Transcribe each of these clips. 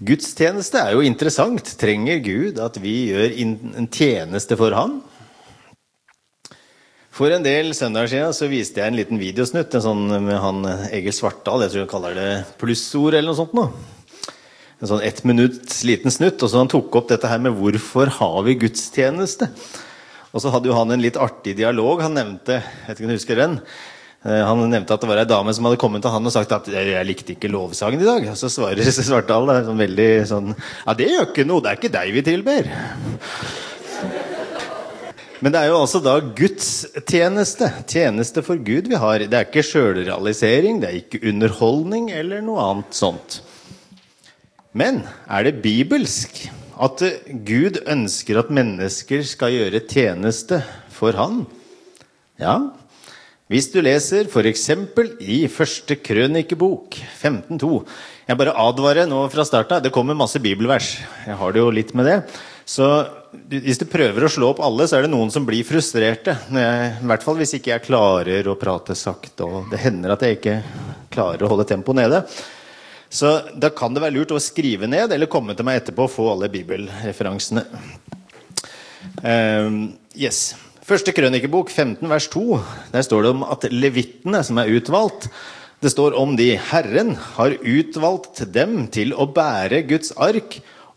Gudstjeneste er jo interessant. Trenger Gud at vi gjør en tjeneste for Han? For en del søndager siden så viste jeg en liten videosnutt en sånn med han Egil Svartdal. Jeg tror han kaller det plussord eller noe sånt. Nå. En sånn ett minutts liten snutt. Og så han tok opp dette her med 'Hvorfor har vi gudstjeneste?' Og så hadde jo han en litt artig dialog. Han nevnte jeg vet ikke om du husker den, han nevnte at det var ei dame som hadde kommet til han og sagt at 'jeg likte ikke lovsangen i dag'. Og så svarer Svartdal sånn veldig sånn 'Ja, det gjør ikke noe. Det er ikke deg vi tilber'. Men det er jo altså da gudstjeneste. Tjeneste for Gud vi har. Det er ikke sjølrealisering, det er ikke underholdning eller noe annet sånt. Men er det bibelsk at Gud ønsker at mennesker skal gjøre tjeneste for Han? Ja, hvis du leser f.eks. i første krønikebok 15.2 Jeg bare advarer nå fra starten. Det kommer masse bibelvers. Jeg har det jo litt med det. Så hvis du prøver å slå opp alle, så er det noen som blir frustrerte. I hvert fall hvis ikke jeg klarer å prate sakte. Og det hender at jeg ikke klarer å holde tempoet nede. Så da kan det være lurt å skrive ned eller komme til meg etterpå og få alle bibelreferansene. Um, yes. Første krønikebok, 15 vers 2, der står det om at levittene som er utvalgt Det står om de Herren har utvalgt dem til å bære Guds ark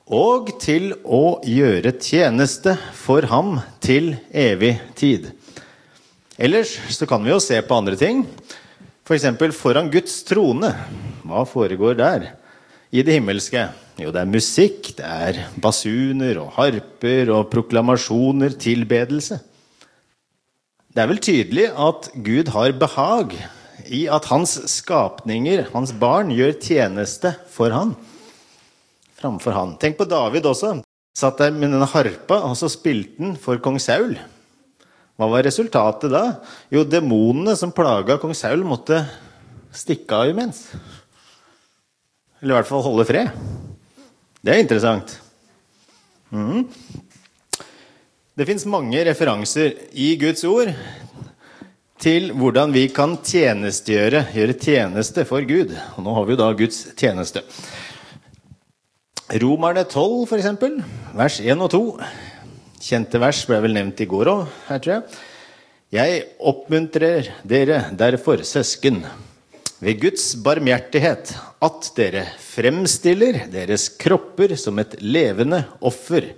og til å gjøre tjeneste for ham til evig tid. Ellers så kan vi jo se på andre ting. F.eks. For foran Guds trone. Hva foregår der? I det himmelske? Jo, det er musikk, det er basuner og harper og proklamasjoner, tilbedelse. Det er vel tydelig at Gud har behag i at hans skapninger, hans barn, gjør tjeneste for han framfor han. Tenk på David også. Satt der med denne harpa, og så spilte han for kong Saul. Hva var resultatet da? Jo, demonene som plaga kong Saul, måtte stikke av imens. Eller i hvert fall holde fred. Det er interessant. Mm. Det fins mange referanser i Guds ord til hvordan vi kan tjenestegjøre, gjøre tjeneste for Gud. Og nå har vi jo da Guds tjeneste. Romerne 12, f.eks., vers 1 og 2. Kjente vers ble vel nevnt i går òg, her tror jeg. Jeg oppmuntrer dere derfor, søsken, ved Guds barmhjertighet, at dere fremstiller deres kropper som et levende offer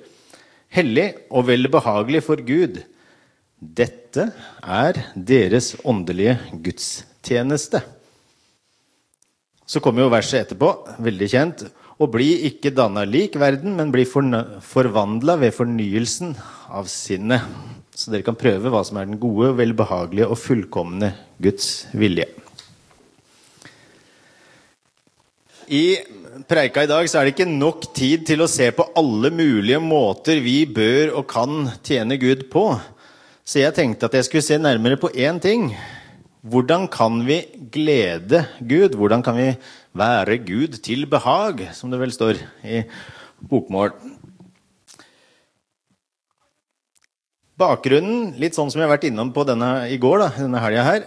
hellig og veldig behagelig for Gud. Dette er deres åndelige gudstjeneste. Så kommer jo verset etterpå, veldig kjent. Og bli ikke danna lik verden, men bli forvandla ved fornyelsen av sinnet. Så dere kan prøve hva som er den gode, velbehagelige og fullkomne Guds vilje. I preika i dag, så er det ikke nok tid til å se på alle mulige måter vi bør og kan tjene Gud på. Så jeg tenkte at jeg skulle se nærmere på én ting. Hvordan kan vi glede Gud? Hvordan kan vi være Gud til behag, som det vel står i bokmål? Bakgrunnen, litt sånn som jeg har vært innom på denne i går, da, denne helga her,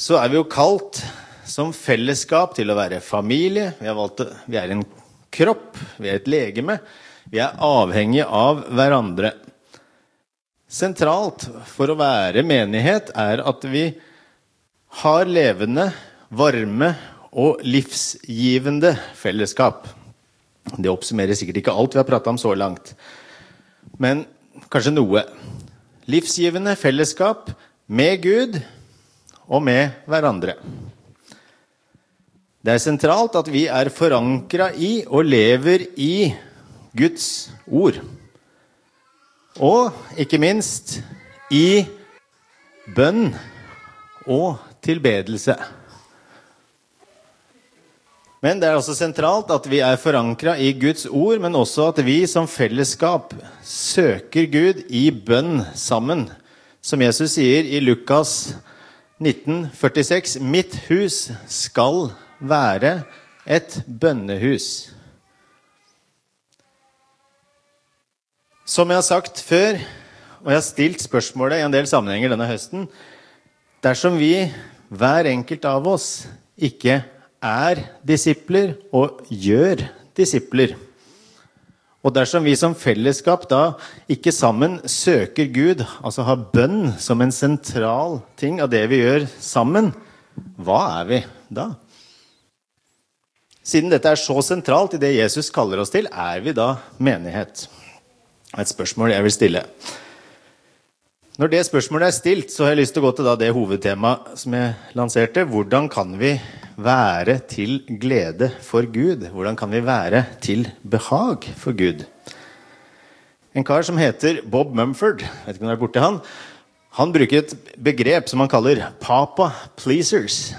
så er vi jo kalt som fellesskap til å være familie. Vi, valgt, vi er en kropp, vi er et legeme. Vi er avhengige av hverandre. Sentralt for å være menighet er at vi har levende, varme og livsgivende fellesskap. Det oppsummerer sikkert ikke alt vi har prata om så langt, men kanskje noe. Livsgivende fellesskap med Gud og med hverandre. Det er sentralt at vi er forankra i og lever i Guds ord. Og ikke minst i bønn og tilbedelse. Men det er også sentralt at vi er forankra i Guds ord, men også at vi som fellesskap søker Gud i bønn sammen. Som Jesus sier i Lukas 1946.: Mitt hus skal være et bønnehus. Som jeg har sagt før, og jeg har stilt spørsmålet i en del sammenhenger denne høsten Dersom vi, hver enkelt av oss, ikke er disipler og gjør disipler. Og dersom vi som fellesskap da ikke sammen søker Gud, altså har bønn som en sentral ting av det vi gjør sammen, hva er vi da? Siden dette er så sentralt i det Jesus kaller oss til, er vi da menighet? Et spørsmål jeg vil stille. Når det spørsmålet er stilt, så har jeg lyst til å gå til det hovedtemaet som jeg lanserte. Hvordan kan vi være til glede for Gud? Hvordan kan vi være til behag for Gud? En kar som heter Bob Mumford, vet ikke om du er borti han, han bruker et begrep som han kaller 'papa pleasers'.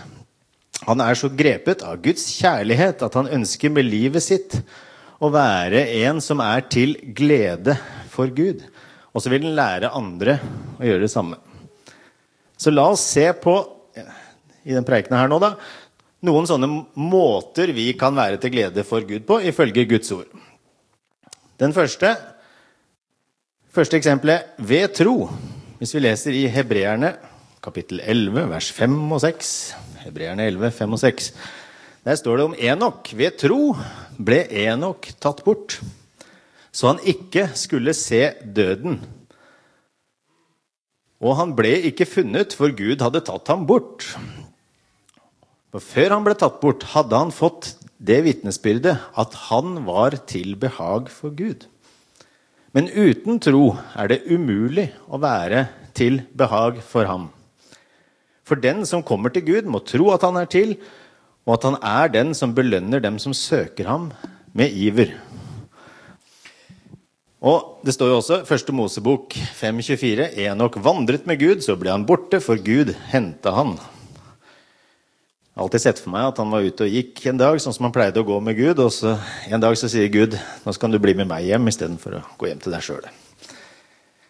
Han er så grepet av Guds kjærlighet at han ønsker med livet sitt å være en som er til glede for Gud. Og så vil den lære andre å gjøre det samme. Så la oss se på i den preikene her nå da, noen sånne måter vi kan være til glede for Gud på, ifølge Guds ord. Den første, første eksempelet ved tro. Hvis vi leser i Hebreerne kapittel 11, vers 5 og 6 Hebreerne 11, 5 og 6. Der står det om Enok. Ved tro ble Enok tatt bort så han ikke skulle se døden. Og han ble ikke funnet, for Gud hadde tatt ham bort. For før han ble tatt bort, hadde han fått det vitnesbyrdet at han var til behag for Gud. Men uten tro er det umulig å være til behag for ham. For den som kommer til Gud, må tro at han er til, og at han er den som belønner dem som søker ham med iver. Og Det står jo også første Mosebok 5.24.: Enok vandret med Gud, så ble han borte, for Gud henta han. Jeg har alltid sett for meg at han var ute og gikk en dag, sånn som han pleide å gå med Gud. Og så en dag så sier Gud nå skal du bli med meg hjem istedenfor å gå hjem til deg sjøl.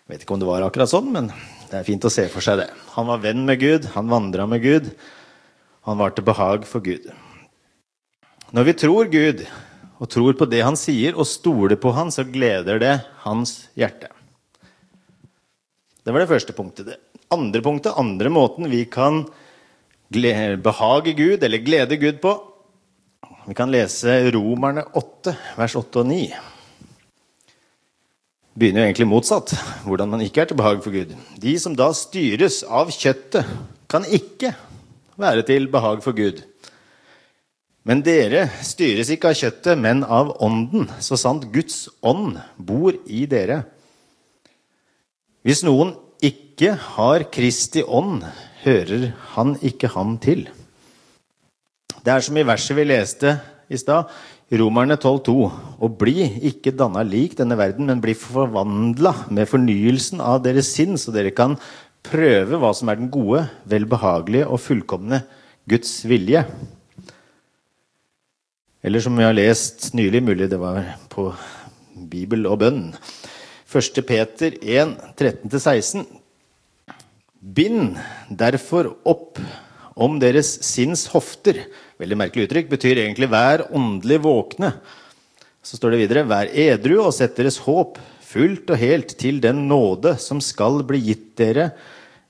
Vet ikke om det var akkurat sånn, men det er fint å se for seg det. Han var venn med Gud, han vandra med Gud. Han var til behag for Gud. Når vi tror Gud, og tror på det han sier, og stoler på han, så gleder det hans hjerte. Det var det første punktet. Det andre punktet, andre måten vi kan behage Gud, eller glede Gud på Vi kan lese Romerne 8, vers 8 og 9. Begynner jo egentlig motsatt, hvordan man ikke er til behag for Gud. De som da styres av kjøttet, kan ikke være til behag for Gud. Men dere styres ikke av kjøttet, men av ånden, så sant Guds ånd bor i dere. Hvis noen ikke har Kristi ånd, hører han ikke ham til. Det er som i verset vi leste i stad, Romerne 12,2.: Og bli ikke danna lik denne verden, men bli forvandla med fornyelsen av deres sinn, så dere kan prøve hva som er den gode, velbehagelige og fullkomne Guds vilje. Eller som vi har lest nylig, mulig det var på Bibel og bønn. 1. Peter 1, 13-16. Bind derfor opp om deres sinns hofter. Veldig merkelig uttrykk. Betyr egentlig 'vær åndelig våkne'. Så står det videre 'vær edru og sett deres håp fullt og helt til den nåde som skal bli gitt dere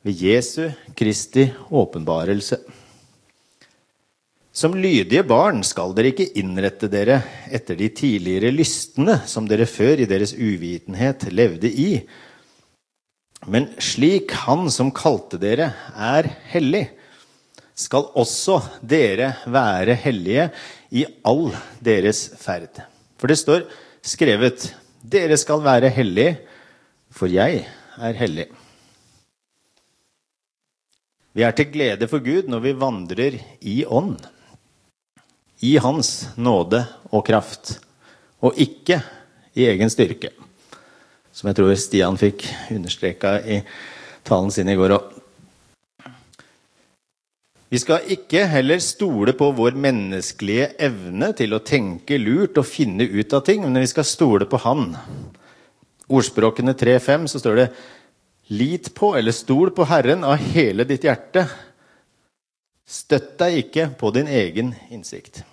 ved Jesu Kristi åpenbarelse'. Som lydige barn skal dere ikke innrette dere etter de tidligere lystne som dere før i deres uvitenhet levde i. Men slik Han som kalte dere, er hellig, skal også dere være hellige i all deres ferd. For det står skrevet dere skal være hellige, for jeg er hellig. Vi er til glede for Gud når vi vandrer i ånd i Hans nåde og kraft, og ikke i egen styrke. Som jeg tror Stian fikk understreka i talen sin i går òg. Vi skal ikke heller stole på vår menneskelige evne til å tenke lurt og finne ut av ting, men vi skal stole på Han. Ordspråkene 3.5 så står det Lit på eller stol på Herren av hele ditt hjerte. Støtt deg ikke på din egen innsikt.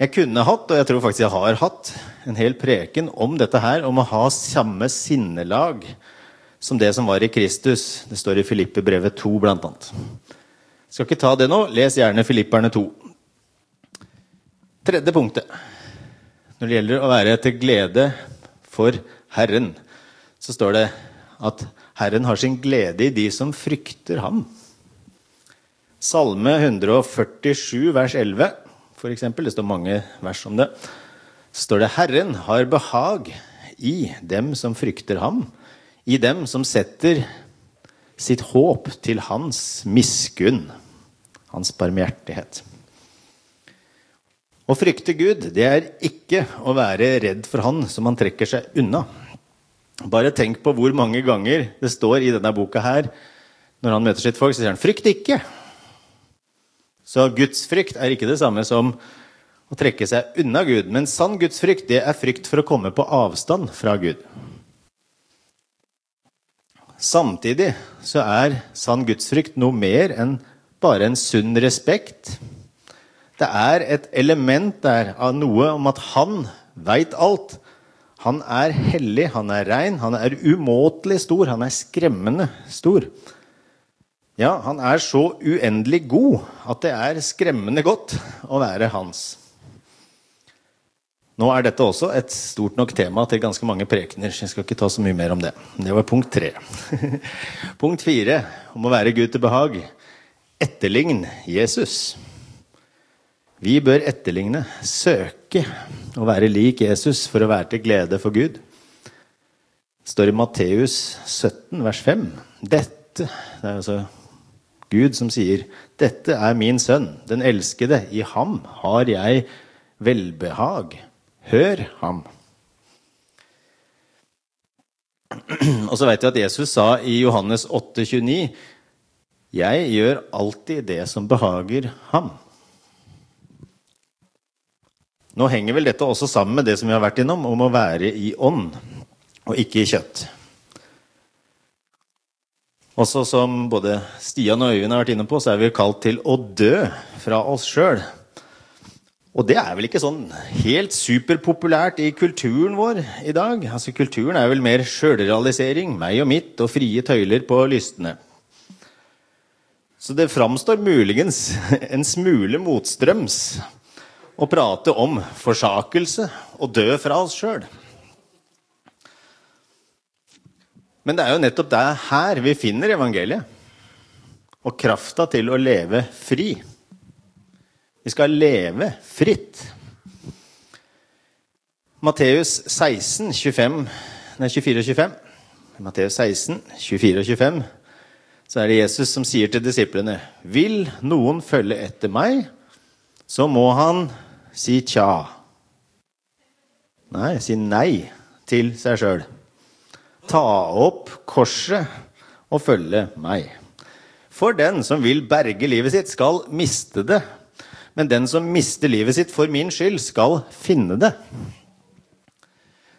Jeg kunne hatt, og jeg tror faktisk jeg har hatt, en hel preken om dette her, om å ha samme sinnelag som det som var i Kristus. Det står i Filippe-brevet 2, blant annet. Skal ikke ta det nå. Les gjerne Filipperne 2. Tredje punktet. Når det gjelder å være til glede for Herren, så står det at Herren har sin glede i de som frykter ham. Salme 147 vers 11, for eksempel, det står mange vers om det, så står det Herren har behag i dem som frykter ham, i dem som setter sitt håp til hans miskunn, hans barmhjertighet. Å frykte Gud, det er ikke å være redd for Han som han trekker seg unna. Bare tenk på hvor mange ganger det står i denne boka her, når han møter sitt folk, så sier han 'frykt ikke'. Så gudsfrykt er ikke det samme som å trekke seg unna Gud. Men sann gudsfrykt, det er frykt for å komme på avstand fra Gud. Samtidig så er sann gudsfrykt noe mer enn bare en sunn respekt det er et element der av noe om at han veit alt. Han er hellig, han er rein, han er umåtelig stor, han er skremmende stor. Ja, han er så uendelig god at det er skremmende godt å være hans. Nå er dette også et stort nok tema til ganske mange prekener. så Jeg skal ikke ta så mye mer om det. Det var punkt tre. punkt fire om å være Gud til behag. Etterlign Jesus. Vi bør etterligne, søke å være lik Jesus for å være til glede for Gud. Det står i Matteus 17, vers 5. Dette Det er altså Gud som sier, 'Dette er min sønn, den elskede. I ham har jeg velbehag. Hør ham.' Og så vet vi at Jesus sa i Johannes 8, 29, 'Jeg gjør alltid det som behager ham'. Nå henger vel dette også sammen med det som vi har vært innom, om å være i ånd og ikke i kjøtt. Også som både Stian og Øyvind har vært inne på, så er vi kalt til å dø fra oss sjøl. Og det er vel ikke sånn helt superpopulært i kulturen vår i dag. Altså Kulturen er vel mer sjølrealisering, meg og mitt, og frie tøyler på lystne. Så det framstår muligens en smule motstrøms å prate om forsakelse og dø fra oss sjøl. Men det er jo nettopp det her vi finner evangeliet. Og krafta til å leve fri. Vi skal leve fritt. Matteus 16, 25, nei, 24 og 25. Matteus 16, 24 og 25. Så er det Jesus som sier til disiplene.: Vil noen følge etter meg, så må han si tja. Nei, si nei til seg sjøl. Ta opp korset og følge meg. For den som vil berge livet sitt, skal miste det. Men den som mister livet sitt for min skyld, skal finne det.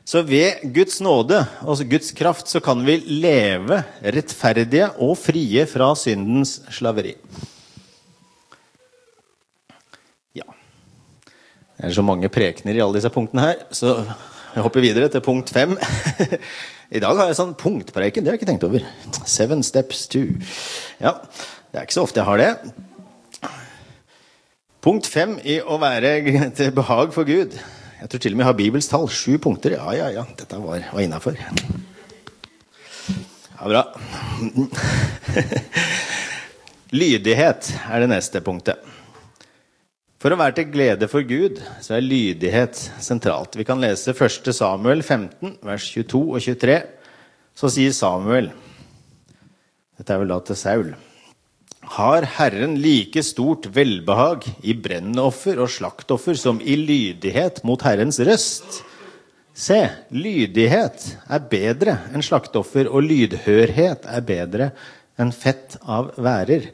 Så ved Guds nåde og Guds kraft så kan vi leve rettferdige og frie fra syndens slaveri. Ja Det er så mange prekener i alle disse punktene her, så jeg hopper videre til punkt fem. I dag har jeg sånn punktpreken. Det har jeg ikke tenkt over. Seven steps to. Ja, det er ikke så ofte jeg har det. Punkt fem i å være til behag for Gud. Jeg tror til og med jeg har Bibels tall. Sju punkter. Ja, ja, ja. Dette var, var innafor. Ja, bra. Lydighet er det neste punktet. For å være til glede for Gud så er lydighet sentralt. Vi kan lese 1. Samuel 15, vers 22 og 23. Så sier Samuel Dette er vel da til Saul. Har Herren like stort velbehag i brennoffer og slaktoffer som i lydighet mot Herrens røst? Se, lydighet er bedre enn slaktoffer, og lydhørhet er bedre enn fett av værer.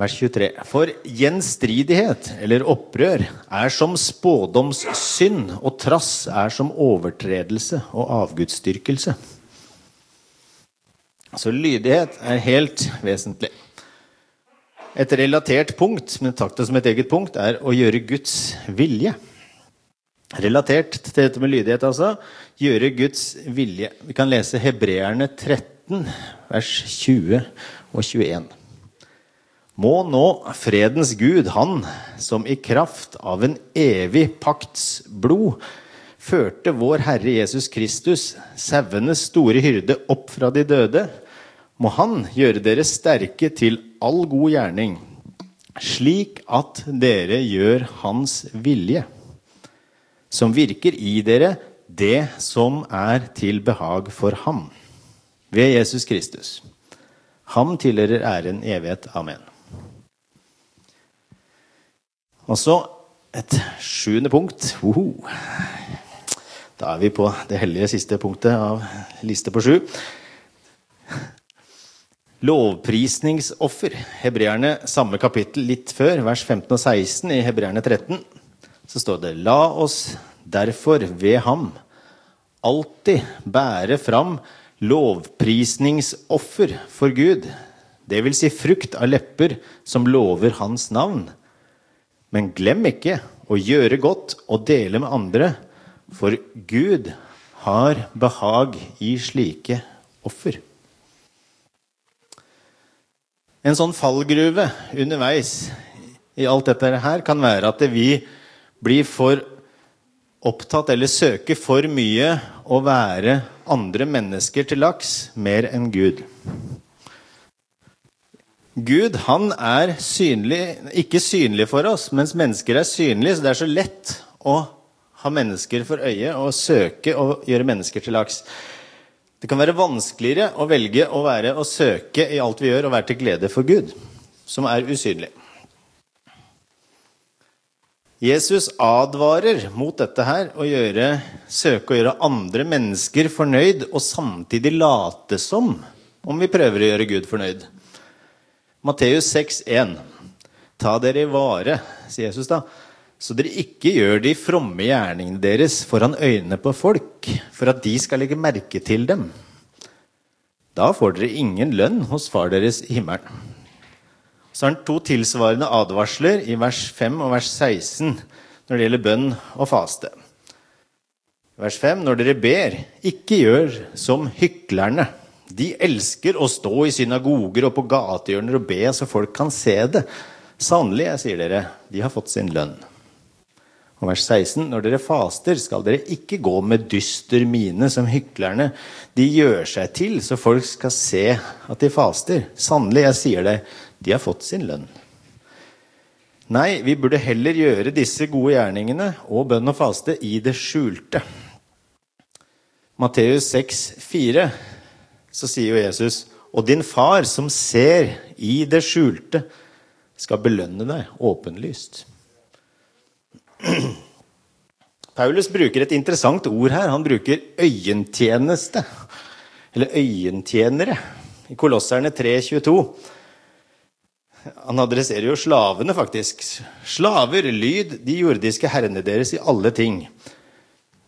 Vers 23. For gjenstridighet, eller opprør, er som spådomssynd, og trass er som overtredelse og avgudsdyrkelse. Så lydighet er helt vesentlig. Et relatert punkt, men takta som et eget punkt, er å gjøre Guds vilje. Relatert til dette med lydighet, altså. Gjøre Guds vilje. Vi kan lese Hebreerne 13, vers 20 og 21. Må nå fredens Gud, Han som i kraft av en evig pakts blod førte vår Herre Jesus Kristus, sauenes store hyrde, opp fra de døde, må Han gjøre dere sterke til all god gjerning, slik at dere gjør Hans vilje, som virker i dere det som er til behag for Ham, ved Jesus Kristus. Ham tilhører æren evighet. Amen. Og så et sjuende punkt. Woho. Da er vi på det hellige siste punktet av liste på sju. Lovprisningsoffer. Hebreerne samme kapittel litt før, vers 15 og 16 i Hebreerne 13, så står det La oss derfor ved ham alltid bære fram lovprisningsoffer for Gud, det vil si frukt av lepper som lover hans navn. Men glem ikke å gjøre godt og dele med andre, for Gud har behag i slike offer. En sånn fallgruve underveis i alt dette her kan være at vi blir for opptatt eller søker for mye å være andre mennesker til laks mer enn Gud. Gud han er synlig, ikke synlig for oss, mens mennesker er synlige. Så det er så lett å ha mennesker for øye og søke å gjøre mennesker til laks. Det kan være vanskeligere å velge å være og søke i alt vi gjør, og være til glede for Gud, som er usynlig. Jesus advarer mot dette her, å gjøre, søke å gjøre andre mennesker fornøyd, og samtidig late som om vi prøver å gjøre Gud fornøyd. Matteus 6,1. Ta dere i vare, sier Jesus da så dere ikke gjør de fromme gjerningene deres foran øynene på folk, for at de skal legge merke til dem. Da får dere ingen lønn hos Far deres i himmelen. Så har han to tilsvarende advarsler i vers 5 og vers 16 når det gjelder bønn og faste. Vers 5.: Når dere ber, ikke gjør som hyklerne. De elsker å stå i synagoger og på gatehjørner og be så folk kan se det. Sannelig, jeg sier dere, de har fått sin lønn. Og vers 16.: Når dere faster, skal dere ikke gå med dyster mine som hyklerne. De gjør seg til så folk skal se at de faster. Sannelig, jeg sier det, de har fått sin lønn. Nei, vi burde heller gjøre disse gode gjerningene og bønn og faste i det skjulte. Matteus 6, 4, så sier jo Jesus, og din far som ser i det skjulte, skal belønne deg åpenlyst. Paulus bruker et interessant ord her. Han bruker øyentjeneste. Eller øyentjenere. I Kolosserne 3,22. Han adresserer jo slavene, faktisk. Slaver, lyd de jordiske herrene deres i alle ting.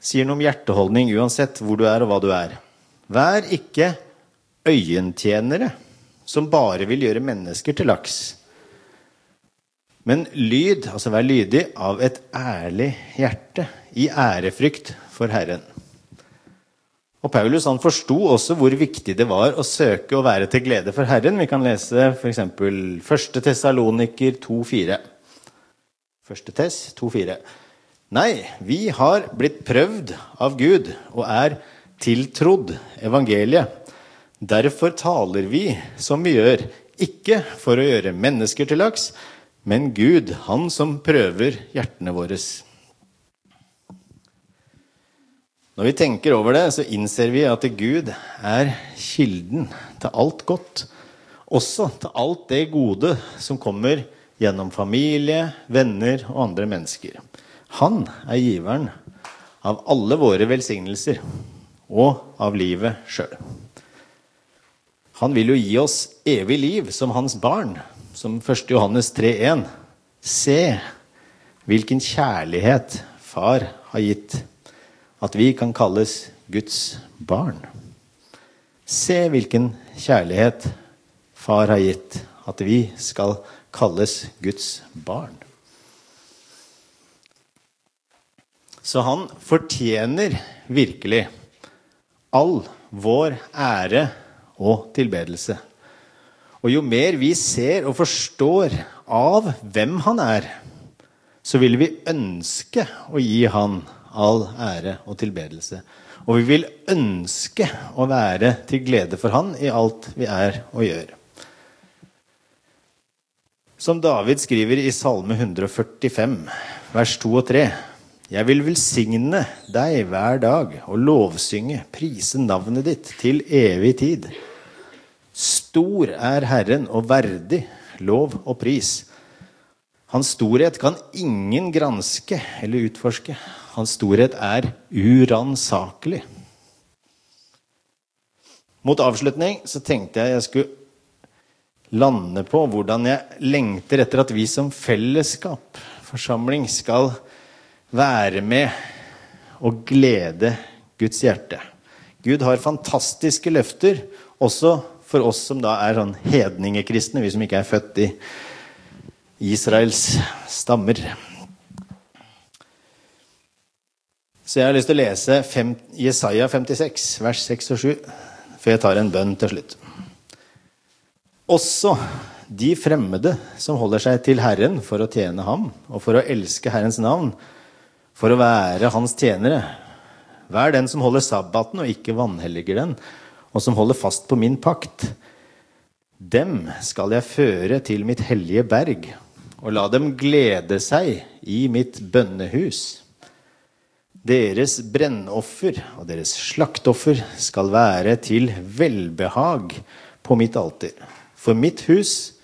Sier noe om hjerteholdning uansett hvor du er og hva du er. Vær ikke øyentjenere som bare vil gjøre mennesker til laks men lyd, altså vær lydig, av et ærlig hjerte, i ærefrykt for Herren. Og Paulus han forsto også hvor viktig det var å søke å være til glede for Herren. Vi kan lese f.eks. 1. Tessaloniker 2,4. 1. Tess 2,4. Nei, vi har blitt prøvd av Gud og er tiltrodd evangeliet. Derfor taler vi som vi gjør, ikke for å gjøre mennesker til laks, men Gud, han som prøver hjertene våre. Når vi tenker over det, så innser vi at Gud er kilden til alt godt. Også til alt det gode som kommer gjennom familie, venner og andre mennesker. Han er giveren av alle våre velsignelser og av livet sjøl. Han vil jo gi oss evig liv som hans barn, som 1. Johannes 3,1. Se hvilken kjærlighet far har gitt, at vi kan kalles Guds barn. Se hvilken kjærlighet far har gitt, at vi skal kalles Guds barn. Så han fortjener virkelig all vår ære og tilbedelse. Og jo mer vi ser og forstår av hvem han er, så vil vi ønske å gi han all ære og tilbedelse. Og vi vil ønske å være til glede for han i alt vi er og gjør. Som David skriver i Salme 145, vers 2 og 3. Jeg vil velsigne deg hver dag og lovsynge, prise navnet ditt til evig tid. Stor er Herren og verdig lov og pris. Hans storhet kan ingen granske eller utforske. Hans storhet er uransakelig. Mot avslutning så tenkte jeg jeg skulle lande på hvordan jeg lengter etter at vi som fellesskap, forsamling, skal være med og glede Guds hjerte. Gud har fantastiske løfter, også for oss som da er sånn hedningekristne, vi som ikke er født i Israels stammer. Så jeg har lyst til å lese fem, Jesaja 56, vers 6 og 7, før jeg tar en bønn til slutt. Også de fremmede som holder seg til Herren for å tjene ham, og for å elske Herrens navn, for å være hans tjenere. Vær den som holder sabbaten og ikke vanhelliger den, og som holder fast på min pakt. Dem skal jeg føre til mitt hellige berg og la dem glede seg i mitt bønnehus. Deres brennoffer og deres slaktoffer skal være til velbehag på mitt alter. For mitt hus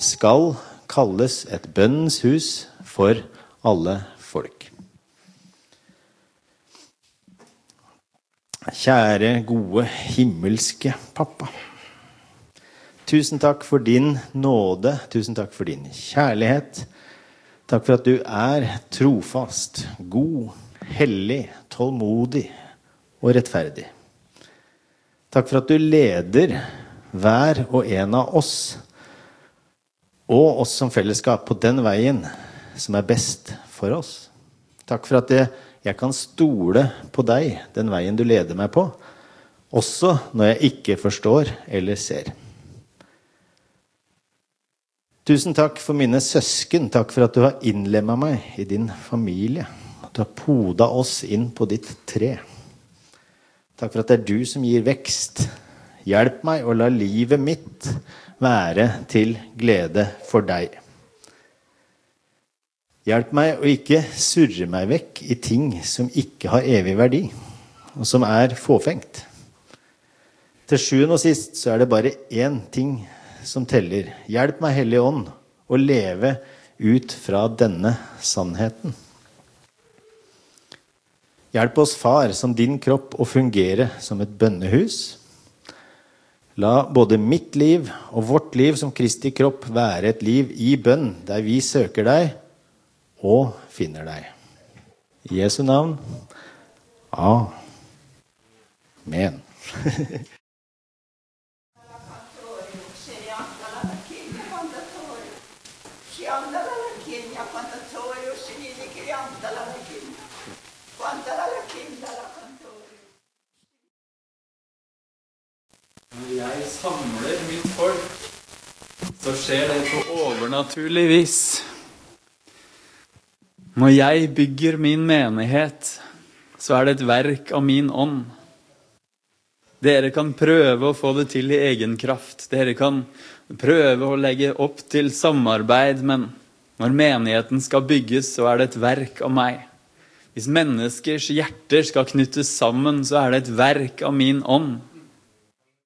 skal kalles et bønnens hus for alle folk. Kjære, gode, himmelske pappa. Tusen takk for din nåde. Tusen takk for din kjærlighet. Takk for at du er trofast, god, hellig, tålmodig og rettferdig. Takk for at du leder hver og en av oss og oss som fellesskap på den veien som er best for oss. Takk for at jeg kan stole på deg, den veien du leder meg på, også når jeg ikke forstår eller ser. Tusen takk for mine søsken. Takk for at du har innlemma meg i din familie. At du har poda oss inn på ditt tre. Takk for at det er du som gir vekst. Hjelp meg å la livet mitt være til glede for deg. Hjelp meg å ikke surre meg vekk i ting som ikke har evig verdi, og som er fåfengt. Til sjuende og sist så er det bare én ting som teller. Hjelp meg, Hellige Ånd, å leve ut fra denne sannheten. Hjelp oss, Far, som din kropp å fungere som et bønnehus. La både mitt liv og vårt liv som Kristi kropp være et liv i bønn, der vi søker deg og finner deg. I Jesu navn. Amen. Når jeg samler mitt folk, så skjer det på overnaturlig vis. Når jeg bygger min menighet, så er det et verk av min ånd. Dere kan prøve å få det til i egen kraft. Dere kan prøve å legge opp til samarbeid, men når menigheten skal bygges, så er det et verk av meg. Hvis menneskers hjerter skal knyttes sammen, så er det et verk av min ånd.